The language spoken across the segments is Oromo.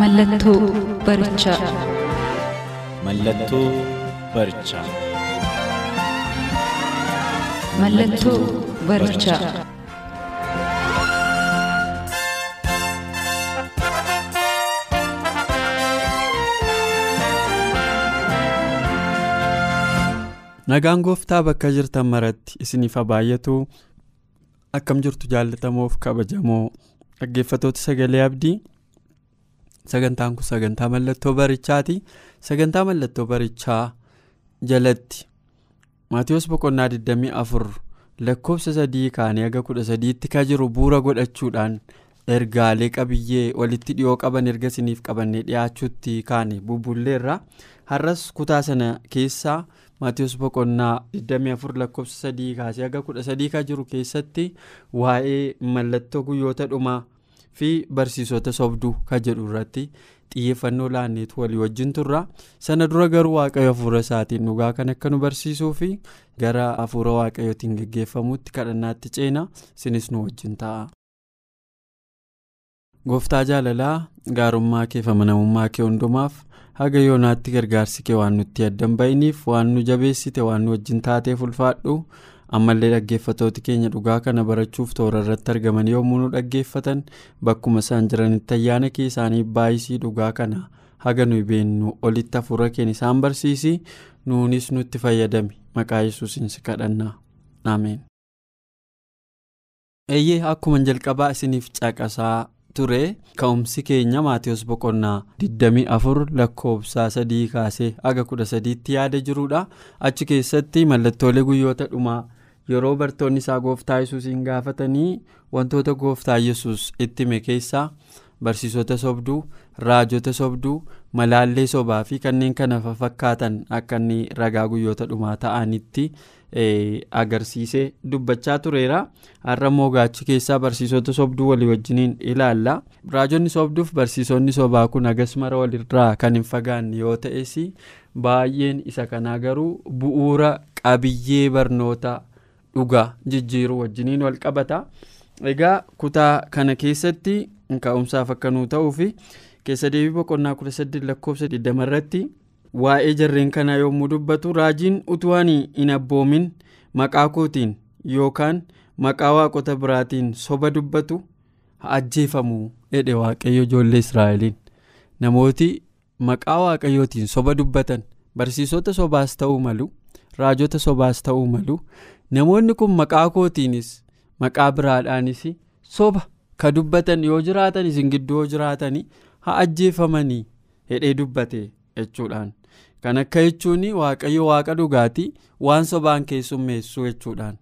Mallattoo barichaa. Mallattoo barichaa. Mallattoo barichaa. Nagaan gooftaa bakka jirtan maratti isiniif haa baay'atu akkam jirtu jaallatamoof kabajamoo dhaggeeffatoota sagalee abdii sagantaan kun sagantaa mallattoo barichaati sagantaa mallattoo barichaa jalatti maatiyoos boqonnaa 24 lakkoofsa sadii kaanii haga 13tti ka jiru bu'uura godhachuudhaan ergaalee qabiyyee walitti dhiyoo qaban erga isiniif qabannee dhiyaachuutti kaane bubbulleerra har'as kutaa sana keessaa maatiyoos boqonnaa 24 lakkoofsa sadii kaasee haga 13 ka jiru keessatti waa'ee mallattoo guyyoota dhumaa fi barsiisota sobduu ka jedhu irratti xiyyeeffannoo laanneetu walii wajjin turra. Sana dura garuu waaqayyo hafuura isaatiin dhugaa kan akka nu barsiisuu fi gara hafuura waaqayyootiin geggeeffamuutti kadhannaatti ceena. Isinis nu wajjin ta'a. gooftaa jaalalaa gaarummaa kee fi amanamummaa kee hundumaaf haga yoonaatti gargaarsi kee waan nutti addan ba'iniif waan nu jabeessite waan nu wajjin taateef ulfaadhu ammallee dhaggeeffatooti keenya dhugaa kana barachuuf toora irratti argaman yommuu nu dhaggeeffatan bakkuma isaan jiranitti ayyaana kee isaanii baay'isii dhugaa kana haga nuyi beennu olitti hafuura keenya isaan barsiisi. Nuunis nutti fayyadami. Maqaa yesuusiin si kadhanna. Ameen. eeyyee akkuma jalqabaa isiniif caqasaa ture ka'umsi keenya maatiyoos boqonnaa 24 lakkoofsaa sadii kaasee haga 13tti yaada jirudha achi keessatti mallattoolee guyyoota dhumaa yeroo bartoonni isaa gooftaa yesuusiin gaafatanii wantoota gooftaa yesuus itti hime keessaa barsiisota sobduu raajota sobduu malaallee sobaa fi kanneen kana fakkaatan akka inni ragaa guyyoota dhumaa ta'anitti agarsiisee dubbachaa tureera. Har'a mogaachi keessaa barsiisota sobduu walii wajjiniin ilaalla. Raajonni sobduuf barsiisonni sobaa kun hagas mara walirraa kan hin fagaanne yoo ta'es baay'een isa kanaa garuu bu'uura qabiyyee barnoota dhugaa jijjiiruu wajjiniin wal qabata. Egaa kutaa kana keessatti ka'umsaaf akka nuu ta'uuf keessa deebii boqonnaa 18 lakkoofsa 20 irratti waa'ee jarreen kanaa yommuu dubbatu raajiin utuu ani hin abboomin maqaa kootiin yookaan maqaa waaqota biraatiin soba dubbatu ajjeefamu jedhe waaqayyo ijoollee israa'eliin. Namooti maqaa waaqayyootiin soba dubbatan barsiisota sobaas ta'uu malu raajota sobaas ta'uu malu namoonni kun maqaa kootiinis maqaa biraadhaanis soba ka dubbatan yoo jiraatan isin gidduu yoo jiraatanii haa ajjeefamanii hedhee dubbate jechuudhaan. Kan akka jechuun waaqayyo waaqa dhugaatii waan sobaan keessummeessu jechuudhaan.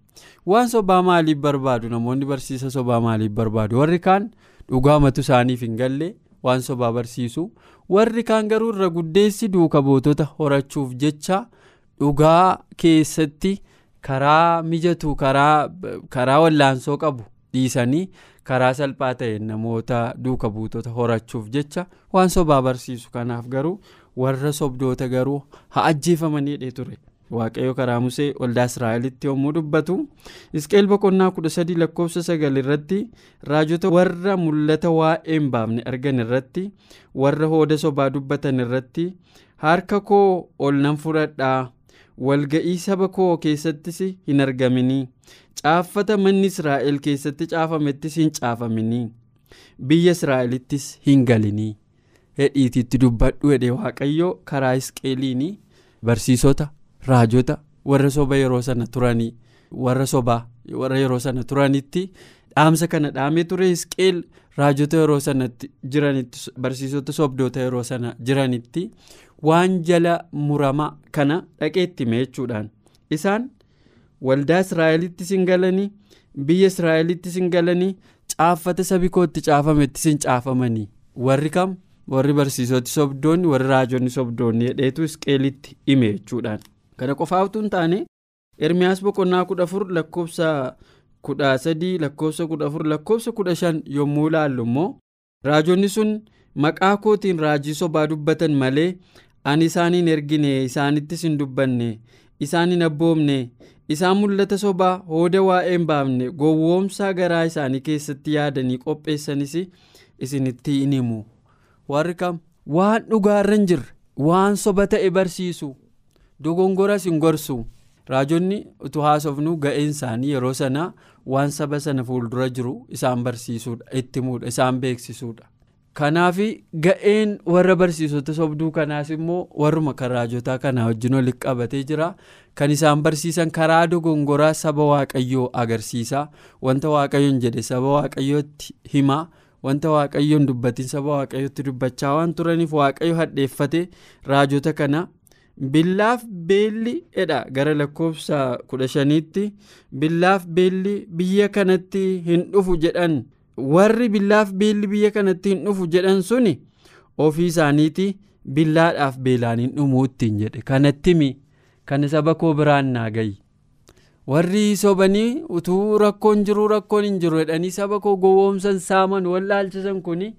Waan sobaa maaliif barbaadu? Namoonni barsiisa sobaa maaliif barbaadu? Warri kaan dhugaamatu isaaniif hin galle waan sobaa barsiisu. Warri kaan garuu irra guddeessi duuka bootota horachuuf jecha dhugaa keessatti karaa mijatu karaa wallaansoo qabu dhiisanii karaa salphaa ta'een namoota duuka buutota horachuuf jecha waan sobaa barsiisu kanaaf garuu warra sobdoota garuu haa ajjeefamanii ture. Waaqayyo karaa musee waldaa israa'elitti yommuu dubbatu isqeel boqonnaa 13 lakkoofsa 9 irratti raajota warra mul'ata waa'ee hin baafne argan irratti warra hooda sobaa dubbatan irratti harka koo ol nan fudhadhaa walga'ii saba koo keessattis hin argaminii caaffata manni israa'el keessatti caafamettis hin caafaminii biyya israa'elittis hin galinii hedhiititti dubbadhu hedhe waaqayyo karaa isqeeliin barsiisota raajota warra soba yeroo sana turanii warra sobaa warra yeroo sana turanitti dhaamsa kana dhaamee ture isqeel raajota yeroo sanatti jiranitti barsiisota sobdoota yeroo sana jiranitti waan jala murama kana dhaqeetti hime jechuudhaan. Isaan waldaa israa'elittis hin galanii biyya israa'elittis hin galanii caaffata sabi kootti caafamettis hin caafamanii. Warri kam? Warri barsiisoti sobdoonni warri raajonni sobdoonni hedheetu isqeelitti hime jechuudhaan. Kana qofaatu hin taane ermiyaas boqonnaa kudha afur lakkoofsa kudha sadii lakkoofsa kudha afur lakkoofsa kudha shan yommuu ilaallu immoo raajonni sun maqaa kootiin raajii sobaa dubbatan malee ani isaan hin ergine isaanittis hin dubbanne isaan hin abboomne isaan mul'ata sobaa hooda waa'ee hin baafne gowwoomsaa garaa isaanii keessatti yaadanii qopheessanis isinitti hin himu. Warri kam? Waan dhugaarra hin jirre waan soba ta'e barsiisu dogongoras hin gorsu. Raajonni utuu haasofnu ga'een isaanii yeroo sana waan saba sana fuuldura jiru isaan barsiisuudha itti himuudha isaan beeksisuudha. Kanaaf ga'een warra barsiisota sobduu kanaas immoo warruma kan raajotaa kanaa wajjin walitti qabatee jira. Kan isaan barsiisan karaa dogongoraa saba waaqayyoo agarsiisa. Wanta waaqayyoon jedhe saba waaqayyootti hima. Wanta waaqayyoon dubbatiin saba waaqayyootti dubbachaa waan turaniif waaqayyo hadheeffate raajota kana. Billaaf beelli edha gara lakkoofsa kudha shaniitti billaaf beelli biyya kanatti hin dhufu jedhan. Warri billaaf beelli biyya kanatti hin dhufu jedhan suni ofii isaaniiti billaadhaaf beelaan hin dhumuu ittiin jedhe kanattimi kana saba koo biraan naa gayi warri sobanii utuu rakkoon jiru rakkoon hin jiru jedhanii saba koo gowwoomsan saaman wallaalchisan kuni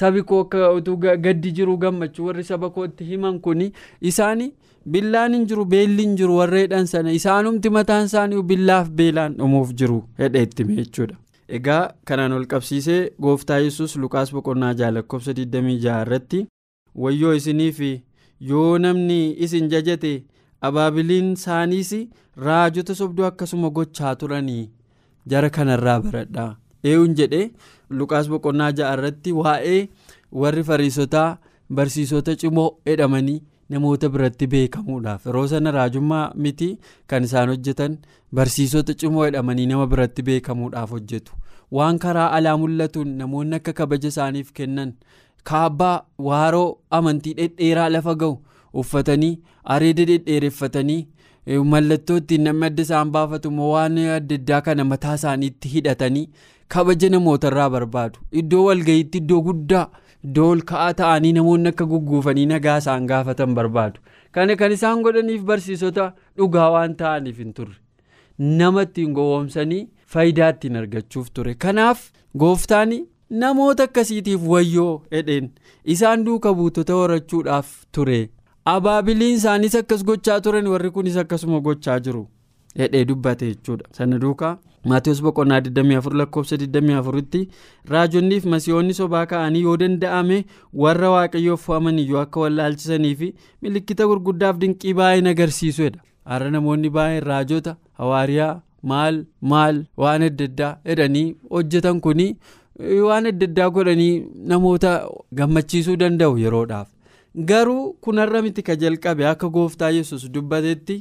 sabi koo akka utuu gaddi jiru gammachuu warri saba kootti himan kuni isaani billaan hin jiru beelli hin jiru warra jedhan sana isaanumti mataan isaanii billaaf beelaan dhumuuf jiru hedhe ittime jechuudha. Egaa kanaan ol qabsiisee gooftaa yesus lukaas boqonnaa ja'a lakkoofsa 26 irratti wayyoo isiniif yoo namni isin jajate abaabiliin isaaniis raajota sobduu akkasuma gochaa turanii jara kanarraa baradha. Eeyuun jedhe lukaas boqonnaa ja'a irratti waa'ee warri fariisotaa barsiisota cimoo jedhamanii namoota biratti beekamuudhaaf yeroo sana raajummaa miti kan isaan hojjetan barsiisota cimoo jedhamanii nama biratti beekamuudhaaf hojjetu waan karaa alaa mul'atuun namoonni akka kabaja isaaniif kennan kaabbaa waaroo amantii dhedheeraa lafa ga'u uffatanii areeda dhedheereffatanii mallattoo ittiin namni adda isaan baafatu waan adda addaa kana mataa isaaniitti hidhatanii kabaja namootarraa barbaadu iddoo walga'iitti iddoo guddaa. Iddoo ol ka'aa ta'anii namoonni akka gugguufanii nagaa isaan gaafatan barbaadu. Kana kan isaan godhaniif barsiisota dhugaa waan ta'aniif hin turre. Nama ittiin gowwoomsanii faayidaa ittiin argachuuf ture. Kanaaf gooftaan namoota akkasiitiif wayyoo jedheen isaan duuka buutota horachuudhaaf ture. Abaabiliin isaaniis akkas gochaa turan warri kunis akkasuma gochaa jiru. Jedhee dubbate jechuudha. Sana duukaa. Maatiyus boqonnaa 24 lakkoofsa 24 tti raajonniif masiihoonni sobaa ka'anii yoo danda'ame warra waaqayyoof fo'aman iyyuu akka wallaalchisanii fi milikkita gurguddaaf dinqii baay'een agarsiisuudha. Har'a namoonni baay'een raajota hawaariyaa maal maal waan adda addaa jedhanii hojjetan kuni waan adda addaa godhanii namoota gammachiisuu danda'u yeroodhaaf. Garuu kunarra miti ka jalqabe akka gooftaa yesus dubbatetti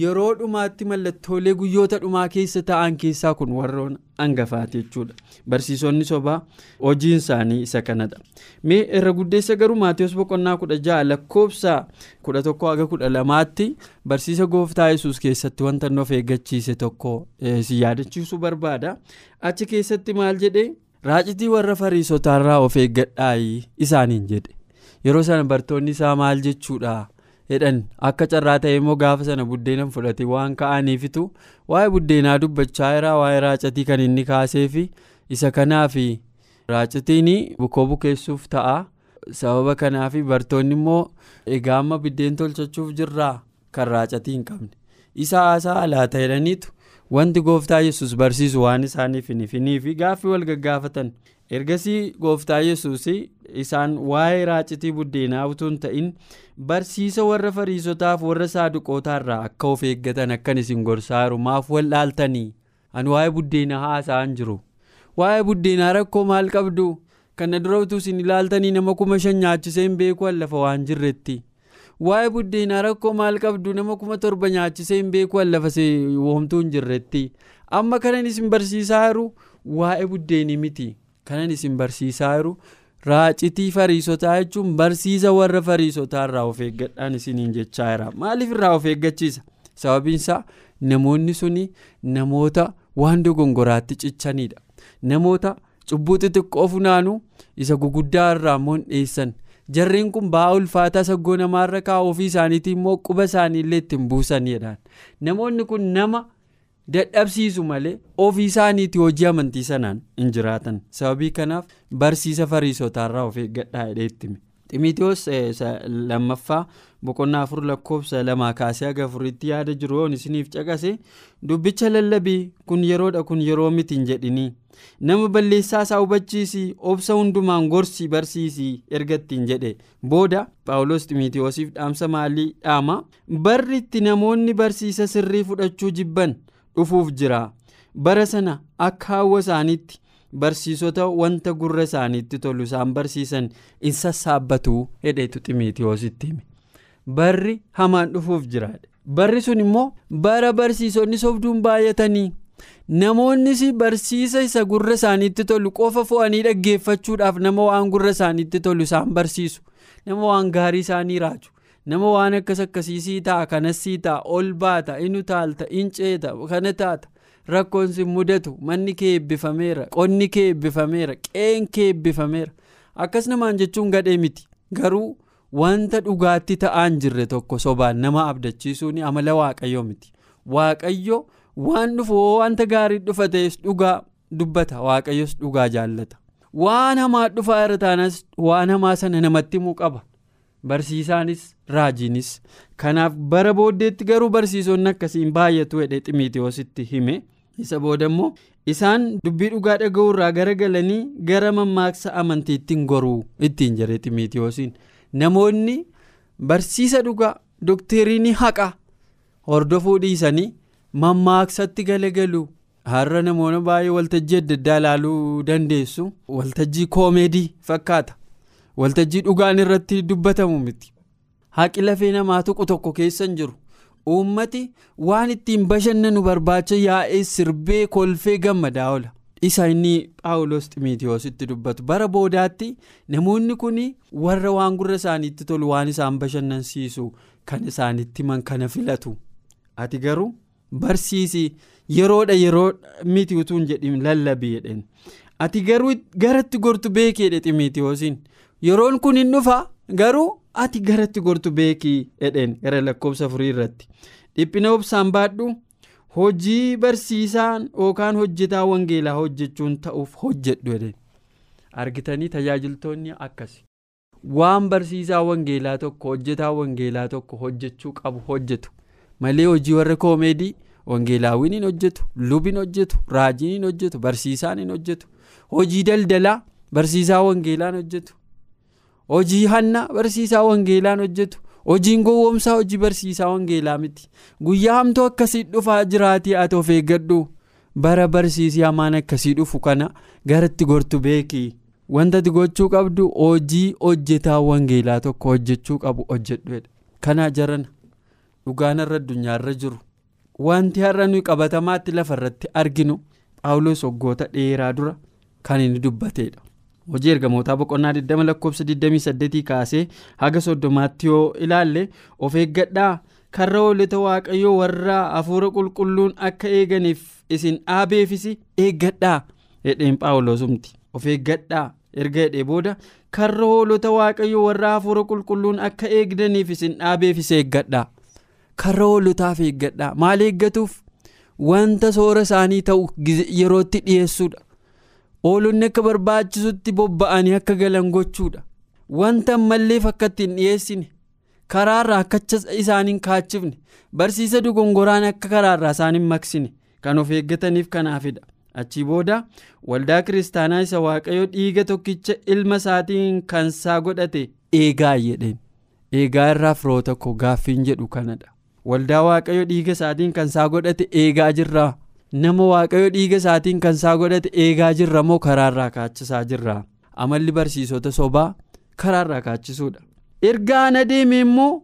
yeroo dhumaatti mallattoolee guyyoota dhumaa keessa ta'an keessaa kun warroon hangafaati jechuudha. Barsiisonni sobaa hojiin isaanii isa kanadha mee irra guddeessa garuu maatiyus boqonnaa kudha ja'a lakkoofsa kudha tokko haga kudha lamaatti barsiisa gooftaa yesus keessatti wanta nuuf eeggachiise tokko si yaadachiisuu barbaada. Achi keessatti maal jedhee? Raacitii warra fariisotaarraa of eeggadhaayi isaaniin jedhe. Yeroo sana bartoonni isaa maal jechuudha? Jedhan akka carraa ta'e immoo gaafa sana buddeena fudhate waan ka'aniifitu waa'ee buddeenaa dubbachaa jira waa'ee raacatii kan inni kaaseefi isa kanaaf raacatiin bukoo bukeessuuf ta'a. Sababa kanaaf bartoonni immoo egaa amma biddeen tolchachuuf jirraa kan raacatii hin qabne. Isa haasaa laata jedhaniitu wanti gooftaa yesus barsiisu waan isaaniif hin ifinii fi gaaffii wal gaggaafatan ergasii gooftaa yesus isaan waa'ee raacitii buddeenaa utuu hin ta'in barsiisa warra fariisotaaf warra saaduqootaarraa akka of eeggatan akkan isin gorsaa jiru maaf wal dhaaltanii ani waa'ee buddeenaa haasa'an jiru. Waa'ee buddeenaa rakkoo maal qabdu? Kana dura utuu isin ilaaltanii nama kuma shan nyaachisee hin beeku lafa waan jirretti. Waa'ee buddeenaa rakkoo maal qabdu? Nama kuma torba nyaachisee hin beeku lafa woomtuu hin jirretti. Amma kanan isin barsiisaa jiru waa'ee buddeenii miti kanan isin barsiisaa jiru. raacitii fariisotaa jechuun barsiisa warra fariisotaa irraa of eeggadhaan isiniin jechaa jira. Maaliif irraa of eeggachiisa? Sababiinsaa namoonni suni namoota waan dogongoraatti cichanidha namoota cubbuu xixiqqoo funaanu isa guguddaa irraa immoo dhiyeessan jarreen kun ba'aa ulfaataa saggoo namaarra kaa'u ofii isaaniitii immoo quba isaaniillee ittiin buusanidhaan namoonni kun nama dadhabsiisu malee ofii isaaniitii hojii amantii sanaan hin jiraatan. Sababii kanaaf barsiisa fariisotaarraa of eeggadhaa jedhee itti ximitiyoos lammaffaa boqonnaa afur lakkoofsa lamaa kaasee haga afuritti yaada jiru. Yoon isiniif caqase dubbicha lallabii kun yeroodha kun yeroo miti hin jedhinii. Nama balleessaa isaa hubachiisii obsa hundumaan gorsii barsiisii erga ittiin jedhe booda paawulos ximitiyoosiif dhaamsa maalii dhaama? Barri itti namoonni barsiisa sirrii fudhachuu jibban dhufuuf jira. Bara sana akka hawwa isaaniitti barsiisota wanta gurra isaaniitti tolu isaan barsiisan in sassaabbatu hedheetu ximitiyoositti hime barri hamaan dhufuuf jira barri sun immoo bara barsiisonni sobduun baay'atanii namoonnis barsiisa isa gurra isaaniitti tolu qofa fo'anii dhaggeeffachuudhaaf nama waan gurra isaaniitti tolu isaan barsiisu. Nama waan gaarii isaanii raaju nama waan akkas akkasiisii ta'a kanas sii ta'a ol baata inu taalta in ceeta kana taata. Rakkoon si mudatu manni kee eebbifameera qonni kee eebbifameera qeen kee eebbifameera. Akkas namaan jechuun gadhee miti. Garuu wanta dhugaatti ta'aan jirre tokko sobaan nama abdachiisuun amala waaqayyoo miti. Waaqayyo waan dhufu wanta gaarii dhufa ta'es dhugaa dubbata. Waaqayyos dhugaa jaallata. Waan hamaa dhufaa irra taanas waan hamaa sana namatti himuu qaba barsiisaanis raajiinis. Kanaaf bara booddeetti garuu barsiisonni akkasiin baay'atu hedhee ximitiyoositti hime. Isa booda immoo isaan dubbii dhugaa dhaga'uu irraa garagalanii gara mammaaksa amantiittiin goruu ittiin jedhe ximitiyoosiin namoonni barsiisa dhugaa doktiriinii haqa hordofuu dhiisanii mammaaksatti galagalu har'a namoonni baay'ee waltajjii adda addaa ilaaluu dandeessu. Waltajjii koomeedii fakkaata waltajjii dhugaan irratti dubbatamu miti. Haqi lafee namaa tuqu tokko keessa hin jiru. Uummati waan ittiin bashannanu barbaacha yaa'ee sirbee kolfee gammadaa oola isa inni paawulos ximitiyoositti dubbatu. Bara boodaatti namoonni kun warra waan gurra isaaniitti tolu waan isaan bashannansiisu kan isaanitti himan kana filatu. Ati garuu barsiisi yeroodha yeroo miti utuu hin jedhin lallabii jedheen ati garuu garatti gortu beekeedha ximitiyoosiin yeroon kun hin dhufa garuu ati garatti gortu beekii jedheen gara lakkoofsa afurii irratti. Dhiphina obsaan baadhu hojii barsiisaan yookaan hojjetaa wangeelaa hojjechuun ta'uuf hojjedhu jedheen argitanii tajaajiltoonni akkasi. Waan barsiisaa wangeelaa tokko hojjetaa wangeelaa tokko hojjechuu qabu hojjetu. Malee hojii warra koomeedii wangeelaawwiin hin hojjetu lubiin hojjetu raajiin hin hojjetu barsiisaan hin hojjetu. Hojii daldalaa barsiisaa wangeelaan hojjetu hojii hanna barsiisaa wangeelaan hojjetu. Hojiin gowwoomsaa hojii barsiisaa wangeelaa miti. Guyyaa hamtuu akkasii dhufaa jiraatii ati of eeggadhu. Bara barsiisii hamaan akkasii dhufu kana garatti gortu beekii wanta ati gochuu qabdu hojii hojjetaa wangeelaa tokko hojjechuu qabu hojjedhu kana jarana dhugaan irra addunyaarra jiru. Wanti har'a nuyi qabatamaatti lafarratti arginu paawulos waggoota dheeraa dura kan inni dubbateedha. Hojii ergamootaa boqonnaa 20 lakkoofsa 28 kaasee haga soddomaatti yoo ilaalle of eeggadhaa? Karra hoolota waaqayyoo warra hafuura qulqulluun akka eeganiif isin dhaabeefis eeggadhaa? Jedheen paawulosumti of eeggadhaa? Erga jedhee booda karra hoolota waaqayyoo warra hafuura qulqulluun akka eegdaniif isin dhaabeefis eeggadhaa? Karra hoolotaaf eeggadhaa? Maal eeggatuuf? Wanta soora isaanii ta'u yerootti dhiyeessuudha. Oolonni akka barbaachisutti bobba'anii akka galan gochuudha. Wanta ammalleef akka ittiin dhiyeessine karaarraa akka isaaniin kaachifne barsiisa dogongoraan akka karaarraa isaaniin maksine kan of eeggataniif kanaafidha achii booda waldaa kiristaanaa isa waaqayyo dhiiga tokkicha ilma isaatiin kansaa godhate eegaa jedheen. Eegaa irraa firoota koo gaaffiin jedhu kanadha. Waldaa waaqayyo dhiiga isaatiin kansaa godhate eegaa jirraa. Nama waaqayyo dhiiga isaatiin kansaa godhate eegaa jirra moo karaarraa kaachisaa jirra? Amalli barsiisota sobaa karaarraa kaachisuudha. Erga ana deeme immoo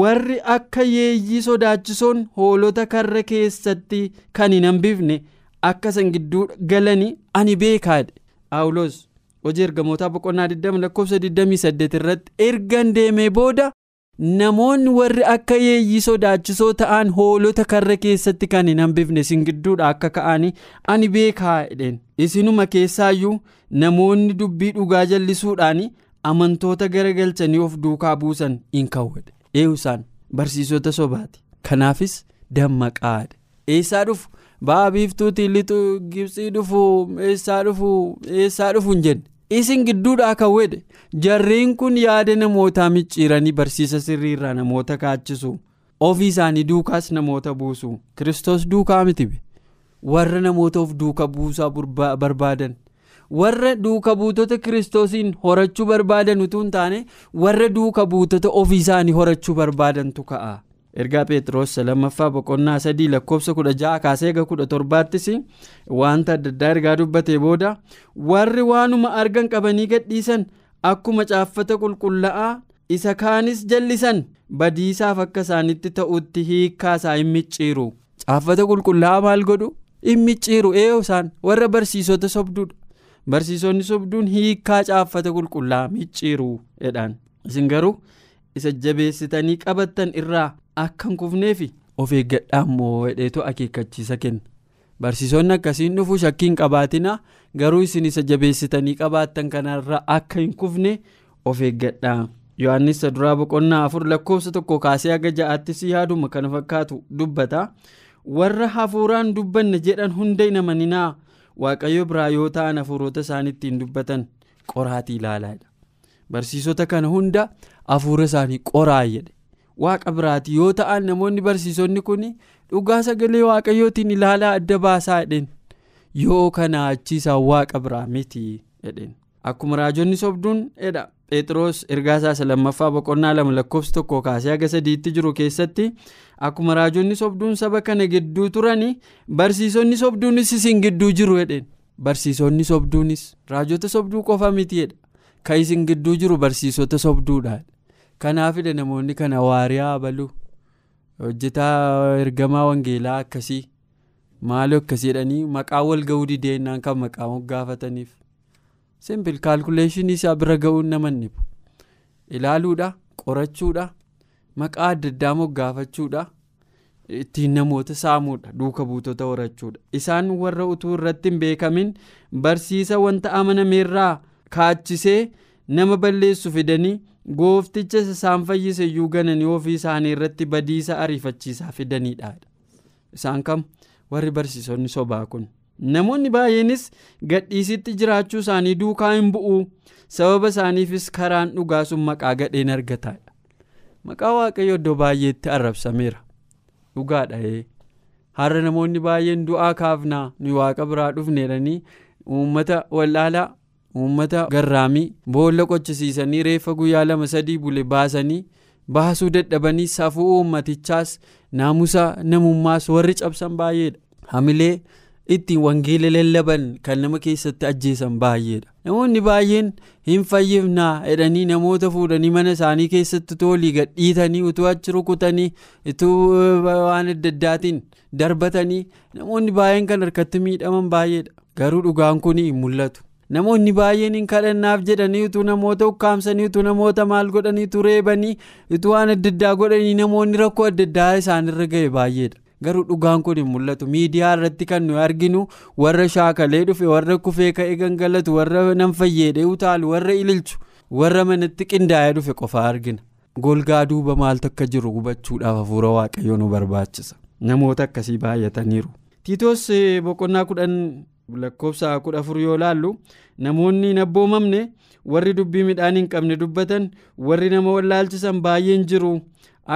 warri akka yeeyyii sodaachisoon hoolota karra keessatti kan hin hambifne akka san gidduu galanii ani beekaadhe. Paawulos hojii ergamootaa boqonnaa 20 lakkoofsa 28 irratti ergan deemee booda namoonni warri akka yeeyyii sodaachisoo ta'an hoolota karra keessatti kan hin hambifne isin gidduudha akka ka'anii ani beekaa? jedheen. Isinuma keessaayyuu namoonni dubbii dhugaa jallisuudhaan amantoota garagalchanii of duukaa buusan hin kawwadhe eeyyusaan barsiisota sobaati. Kanaafis dammaqaadha eessaa dhufu? Ba'a biiftuutiin lixu gibsii dhufu eessaa dhufu eessaa dhufu hin jenne isin gidduudhaa kawwedhe jarreen kun yaada namootaa micciiranii barsiisa sirriirraa namoota kaachisu ofii isaanii duukaas namoota buusu. Kiristoos duukaa mitibe warra namoota of duuka buusaa barbaadan. Warra duuka buutota kiristoosiin horachuu barbaadan utuu hin taane warra duuka buutota ofii isaanii horachuu barbaadantu ka'a. Ergaa pheexroos lammaffaa boqonnaa sadii lakkoofsa kudha ja'a kaasee eega kudha torbaattis wanta adda addaa ergaa dubbatee booda warri waanuma argan qabanii gadhiisan akkuma caaffata qulqullaa'aa isa kaanis jallisan. Badiisaaf akka isaanitti ta'utti hiikkaa isaa hin micciiru. Caaffata qulqullaa'aa maal godhu? Hin micciiru isaan? Warra barsiisota sobduudha. Barsiisonni sobduun hiikkaa caaffata qulqullaa'aa micciiru jedhaan isin garuu isa jabeessitanii qabattan irraa akka hin kufneefi of eeggadhaa immoo hedheetu akeekkachiisa kenna. Barsiisonni akkasiin dhufu shakkii hin qabaatina garuu isin isa jabeessitanii qabaattan kanarraa akka hin kufne of eeggadhaa yohannis duraa boqonnaa afur lakkoofsa tokko kaasee haga ja'aattis yaaduma kana fakkaatu dubbata. Warra hafuuraan dubbanne jedhan hunda hin amaninaa waaqayyo biraa yoo ta'an hafuurota isaaniittiin dubbatan qoraatii ilaalaadha barsiisota kana hunda hafuura isaanii qoraa jedhe waaqa biraati. Yoo ta'an namoonni barsiisonni kun dhugaa sagalee waaqayyootiin ilaalaa adda baasaa jedheen yoo kana achiisaan waaqa biraa miti jedheen akkuma raajonni sobduun jedha phexros ergaa isaa lammaffaa boqonnaa lama lakkoofsi tokko kaasee haga sadiitti jiru keessatti akkuma raajonni sobduun saba kana gidduu turani barsiisonni sobduunis isin gidduu jiru jedheen barsiisonni sobduunis raajota sobduu qofa miti jedha kan isin gidduu jiru barsiisota sobduudha kanaafidha namoonni kana waariyaa abaluu hojjetaa ergamaa wangeelaa akkasii maaloo akkasii jedhanii maqaa wal ga'uu dideennaan kan maqaa moggaafataniif simpil kaalkuleeshinii isaa bira ga'uun naman dhibu ilaaluudha qorachuudha maqaa adda addaa moggaafachuudha ittiin namoota saamuudha duuka buutota horachuudha. Isaan warra utuu irratti hin beekamin barsiisa wanta amanameerraa kaachisee nama balleessu fidanii goofticha isaan fayyise iyyuu gananii ofii isaanii irratti badiisa ariifachiisaa fidaniidha. Isaan kam? Warri barsiisonni sobaa kun. Namoonni baay'eenis gadhiisitti jiraachuu isaanii duukaa hin bu'u. Sababa isaaniifis karaan dhugaa sun maqaa gadheen argataadha maqaa waaqayyo iddoo baay'eetti arrabsameera. Dhugaadha har'a namoonni baay'een du'aa kaafnaa. Nuyi waaqa biraa dhufneedhanii uummata wallaalaa uummata garraamii boolla qochisiisanii reeffa guyyaa lama sadii bule baasanii baasuu dadhabanii safuu uummatichaas naamusa namummaas warri cabsan baay'eedha hamilee ittiin wangeela lallaban kan nama keessatti ajjeesan baay'eedha namoonni baay'een hin fayyifnaa jedhanii namoota fuudhanii mana isaanii keessatti toolii gadhiitanii utuu achi rukutanii utuu waan adda addaatiin darbatanii namoonni baay'een kan harkatti miidhaman baay'eedha garuu dhugaan kun hin mul'atu. Namoonni baay'een hin kadhannaaf jedhanii utuu namoota ukkaamsanii utuu namoota maal godhanii utuu reebanii utuu waan adda addaa godhanii namoonni rakkoo adda addaa isaanirra ga'e baay'eedha garuu dhugaan kun hin mul'atu. Miidiyaa irratti kan nuyi arginu warra shaakalee dhufe warra kufee ka'ee gangalatu warra nan fayyadee utaalu warra ililchu warra manatti qindaa'ee dhufe qofaa argina. Golgaa duuba maaltu akka jiru hubachuudhaaf hafuura waaqayyoo nu barbaachisa. Namoota akkasii baay'ataniiru. Tiitoos boqonnaa kudhan lakkoofsa kudha afur yoo laallu namoonni hin abboomamne warri dubbii midhaan hin qabne dubbatan warri nama wallaalchisan baay'een jiru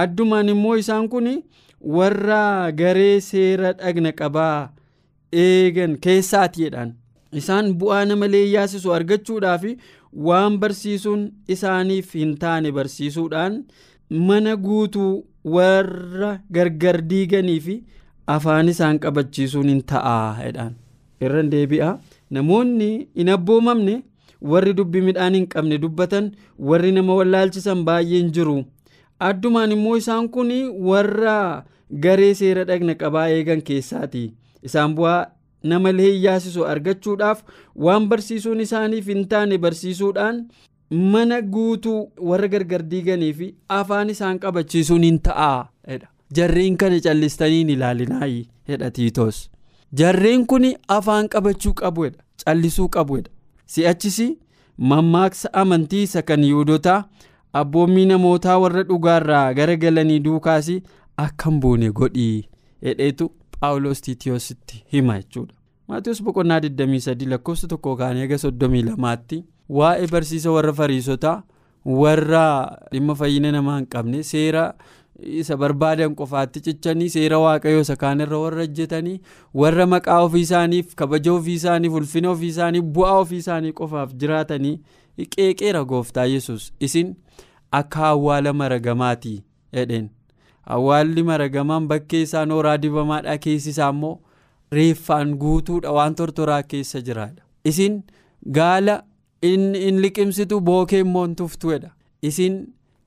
addumaan immoo isaan kun warra garee seera dhagna qabaa eegan keessaatiidhaan isaan bu'aa nama leeyyaasisu argachuudhaaf waan barsiisuun isaaniif hin taane barsiisuudhaan mana guutuu warra gargar diiganii fi afaan isaan qabachiisuun hin ta'aa jedhaan. Irra deebi'a. Namoonni hin abboomamne warri dubbii midhaan hin qabne dubbatan warri nama wallaalchisan baay'een jiru. Addumaan immoo isaan kun warra garee seera dhagna qabaa eegan keessaati. Isaan bu'aa nama leeyyaasisu argachuudhaaf waan barsiisuun isaaniif hin taane barsiisuudhaan mana guutuu warra gargar diiganii fi afaan isaan qabachiisuun hin ta'aa jarreen kana callistanii hin ilaalinaayi. Jedha tiitoos jarreen kun afaan qabachuu qabuudha callisuu qabuudha si'achis mammaaksa amantii isa kan yihudotaa abboommii namootaa warra dhugaarraa gara galanii duukaas akka hin buune godhii hedheetu paawuloos tiitiyoositti hima jechuudha maatiyoos boqonnaa 23 lakkoofsa tokko kaanii eega 32tti waa'ee barsiisa warra fariisotaa warra dhimma fayyina namaa hin qabne seera isa barbaadan qofaatti cichanii seera waaqayyoo isa kaanirra warra hojjetanii warra maqaa ofii isaaniif kabaja ofii isaaniif ulfina ofii isaaniif bu'aa ofii isaanii qofaaf jiraatanii qeeqeera gooftaa yesus isin akka awwaala maragamaati jedheen. Awwaalli maragamaan bakkee isaa nooraa dibamaadha keessi isaa immoo reeffaan guutuudha waan tortoraa keessa jiraadha. Isin gaala in liqimsitu bookee immoo hin tuftuedha isin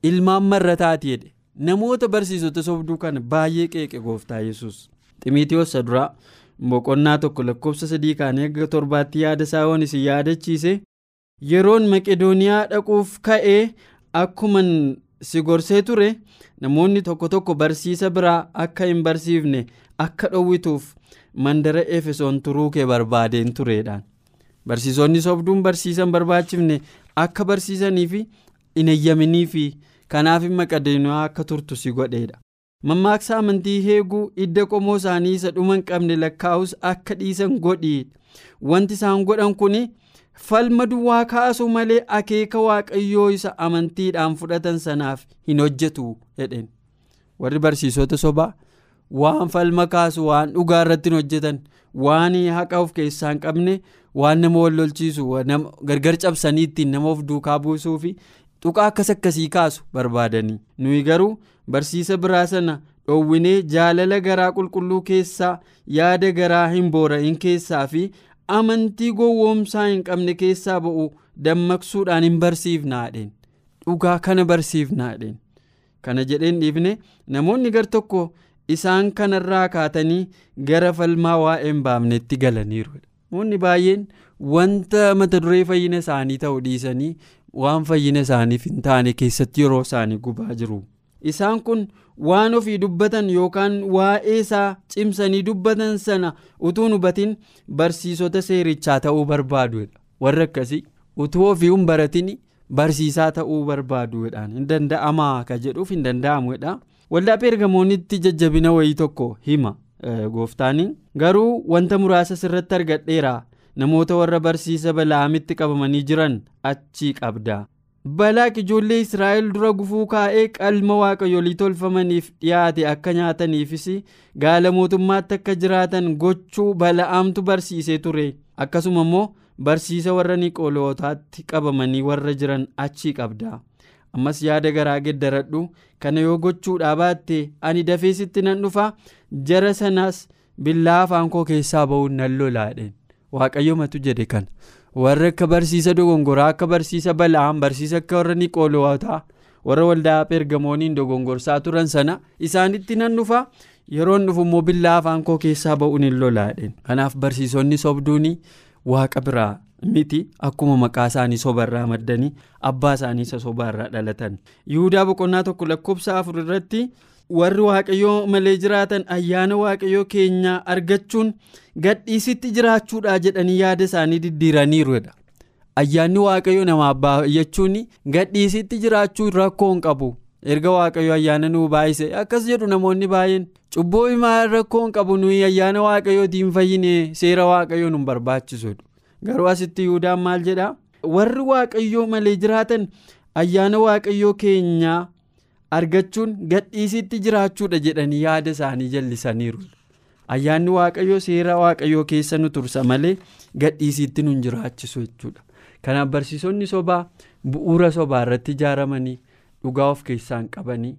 ilmaan marrataati jedhe namoota barsiisota sobduu kana baay'ee qeeqe gooftaa yesus ximiitiyoos duraa boqonnaa tokko lakkoofsa sadii kaanii akka torbaatti yaada isaa waan isin yaadachiise yeroon maqedooniyaa dhaquuf ka'ee akkuman si gorsee ture namoonni tokko tokko barsiisa biraa akka hin barsiifne akka dhowwituuf mandara efesoon turuu kee barbaadeen tureedhaan. Barsiisonni sobduun barsiisan barbaachifne akka barsiisanii fi hin eeyyaminii fi kanaaf maqedooniyaa akka turtu si godheedha. Mammaaksa amantii heeguu idda qomoo isaanii isa dhuma hin qabne lakkaa'us akka dhiisan godhii wanti isaan godhan kun falma duwwaa kaasuu malee akeeka waaqayyoo isa amantiidhaan fudhatan sanaaf hin hojjetu jedheen. Warri barsiisota sobaa waan falma kaasu waan dhugaa irratti hin hojjetan waan haqa of keessaa hin qabne waan nama wal lolchiisu gargar cabsanii ittiin nama of duukaa buusuu fi tuqaa akkas akkasii kaasu barbaadanii. Nuyi garuu barsiisa biraa sana dhoowwinee jaalala garaa qulqulluu keessaa yaada garaa hin boora'in keessaa fi amantii gowwoomsaa hin qabne keessaa ba'u dammaqsuudhaan hin barsiifnaadheen. Dhugaa kana barsiifnaadheen. Kana jedheen dhiifne namoonni gar tokko isaan kanarraa kaatanii gara falmaa waa'ee hin baafnetti galaniiru. Namoonni baay'een wanta mata duree fayyina isaanii ta'u dhiisanii waan fayyina isaaniif hin taane keessatti yeroo isaanii gubaa jiru. Isaan kun waan ofii dubbatan yookaan waa'ee isaa cimsanii dubbatan sana utuu hubatin barsiisota seerichaa ta'uu barbaaduudha. Warra akkasii utuu ofii hin baratin barsiisaa ta'uu barbaaduudhaan hin danda'amaa ka jedhuuf hin danda'amuudha waldaa peergamoonitti jajjabina wayii tokko hima gooftaanii garuu wanta muraasa sirratti argadheera namoota warra barsiisa bala'amitti qabamanii jiran achii qabda. balaaq ijoollee israa'el dura gufuu kaa'ee qalma waaqayyolii tolfamaniif dhiyaate akka nyaataniifis gaala mootummaatti akka jiraatan gochuu bala'aamtu barsiisee ture. Akkasuma immoo barsiisa warra niqolootaatti qabamanii warra jiran achii qabda. Ammas yaada garaa geddaradhu. Kana yoo gochuudhaa baatte ani dafeesitti nan dhufa. Jara sanaas billaa afaan koo keessaa ba'uun nan lolaadheen waaqayyo matu jedhe kana. warra akka barsiisa dogongoraa akka barsiisa bala'aan barsiisa akka warra niqoolootaa warra waldaa peergamooniin dogongorsaa turan sana isaanitti nan dhufa. Yeroon dhufu immoo billaa afaan koo keessaa ba'uun hin lolaadheen kanaaf barsiisonni sobduun waaqa biraa miti. Akkuma maqaa isaanii sobarraa maddanii abbaa isaanii isa sobaarraa dhalatan. Yihudaa boqonnaa tokko lakkoofsa afur irratti warri waaqayyoo malee jiraatan ayyaana waaqayyoo keenyaa argachuun gadhiisitti jiraachuudha jedhanii yaada isaanii diddiiraniiruudha ayyaanni waaqayyoo namaaf baay'achuun gadhiisitti jiraachuu rakkoo hin qabu erga waaqayyoo ayyaana nuu baay'ise akkas jedhu namoonni baay'een cubbuu himaa rakkoo hin qabu nuyi ayyaana waaqayyootiin fayyine seera waaqayyoo nu barbaachisudha garuu asitti yihuudaan maal jedha warri waaqayyoo malee jiraatan ayyaana waaqayyoo keenyaa. Argachuun gadhiisitti jiraachuudha jedhanii yaada isaanii jallisaniiru. Ayyaanni waaqayyoo seera waaqayyoo keessa nu tursa malee gadhiisitti nu jiraachisu jechuudha. Kanaaf barsiisonni sobaa bu'uura sobaa irratti ijaaramanii dhugaa of keessaan qabanii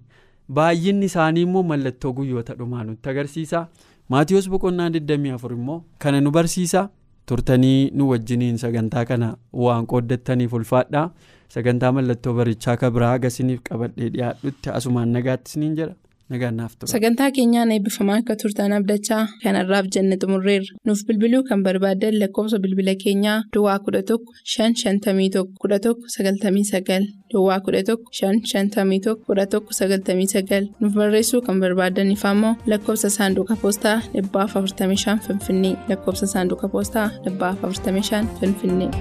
baay'inni isaanii immoo mallattoo guyyoota dhumaa nutti agarsiisa. Maatiyoos boqonnaa 24 immoo kana nu barsiisa. Turtanii nu wajjiniin sagantaa kana waan qooddattaniif ulfaadhaa. Sagantaa mallattoo barichaa kan biraa agasiniif qabadhee dhiyaadhutti asumaan nagaatti isiniin jedha nagannaaf tura. Sagantaa keenyaan eebbifamaa akka turtan abdachaa kanarraaf jenne xumurreerra. Nuuf bilbiluu kan barbaaddan lakkoofsa bilbila keenyaa Duwwaa 11 551 11 99 Duwwaa 11 551 11 99 nuuf barreessuu kan barbaadaniif ammoo lakkoofsa saanduqa poostaa 45 Finfinnee lakkoofsa saanduqa poostaa 45 Finfinnee.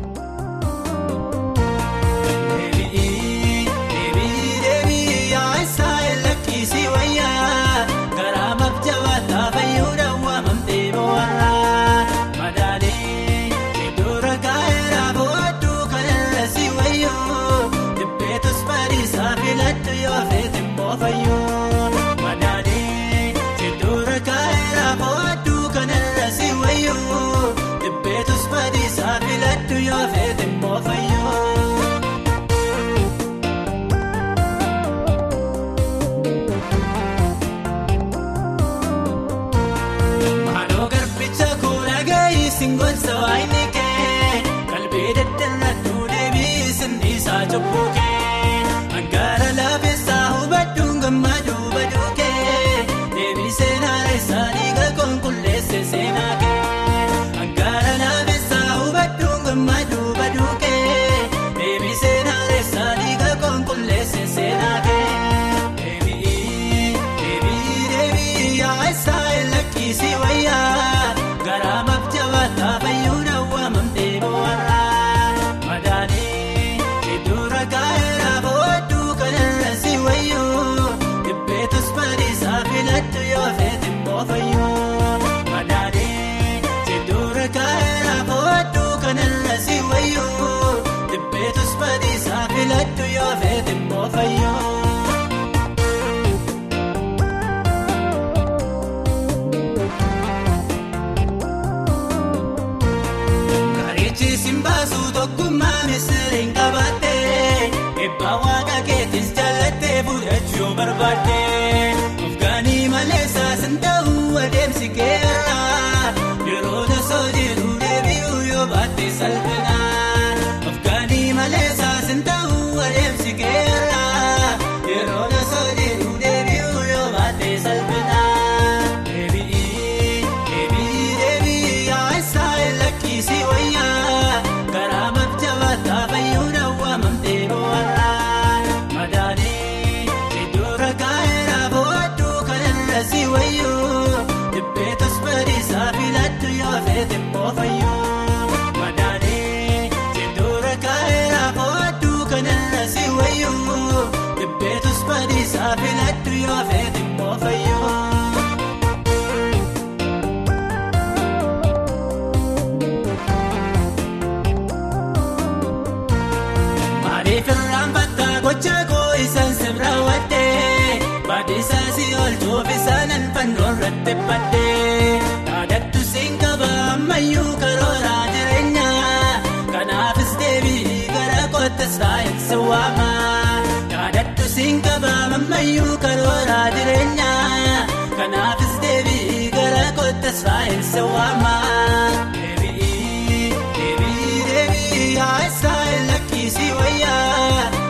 Yaadadhu siin qaba ammayyuu karooraa jireenyaa kanaafis deebii gara kottas taa'insi waama yaadadhu siin qaba ammayyuu karooraa jireenyaa kanaafis deebii gara kottas taa'insi waama. Yaa'isaa lakkisii wayyaa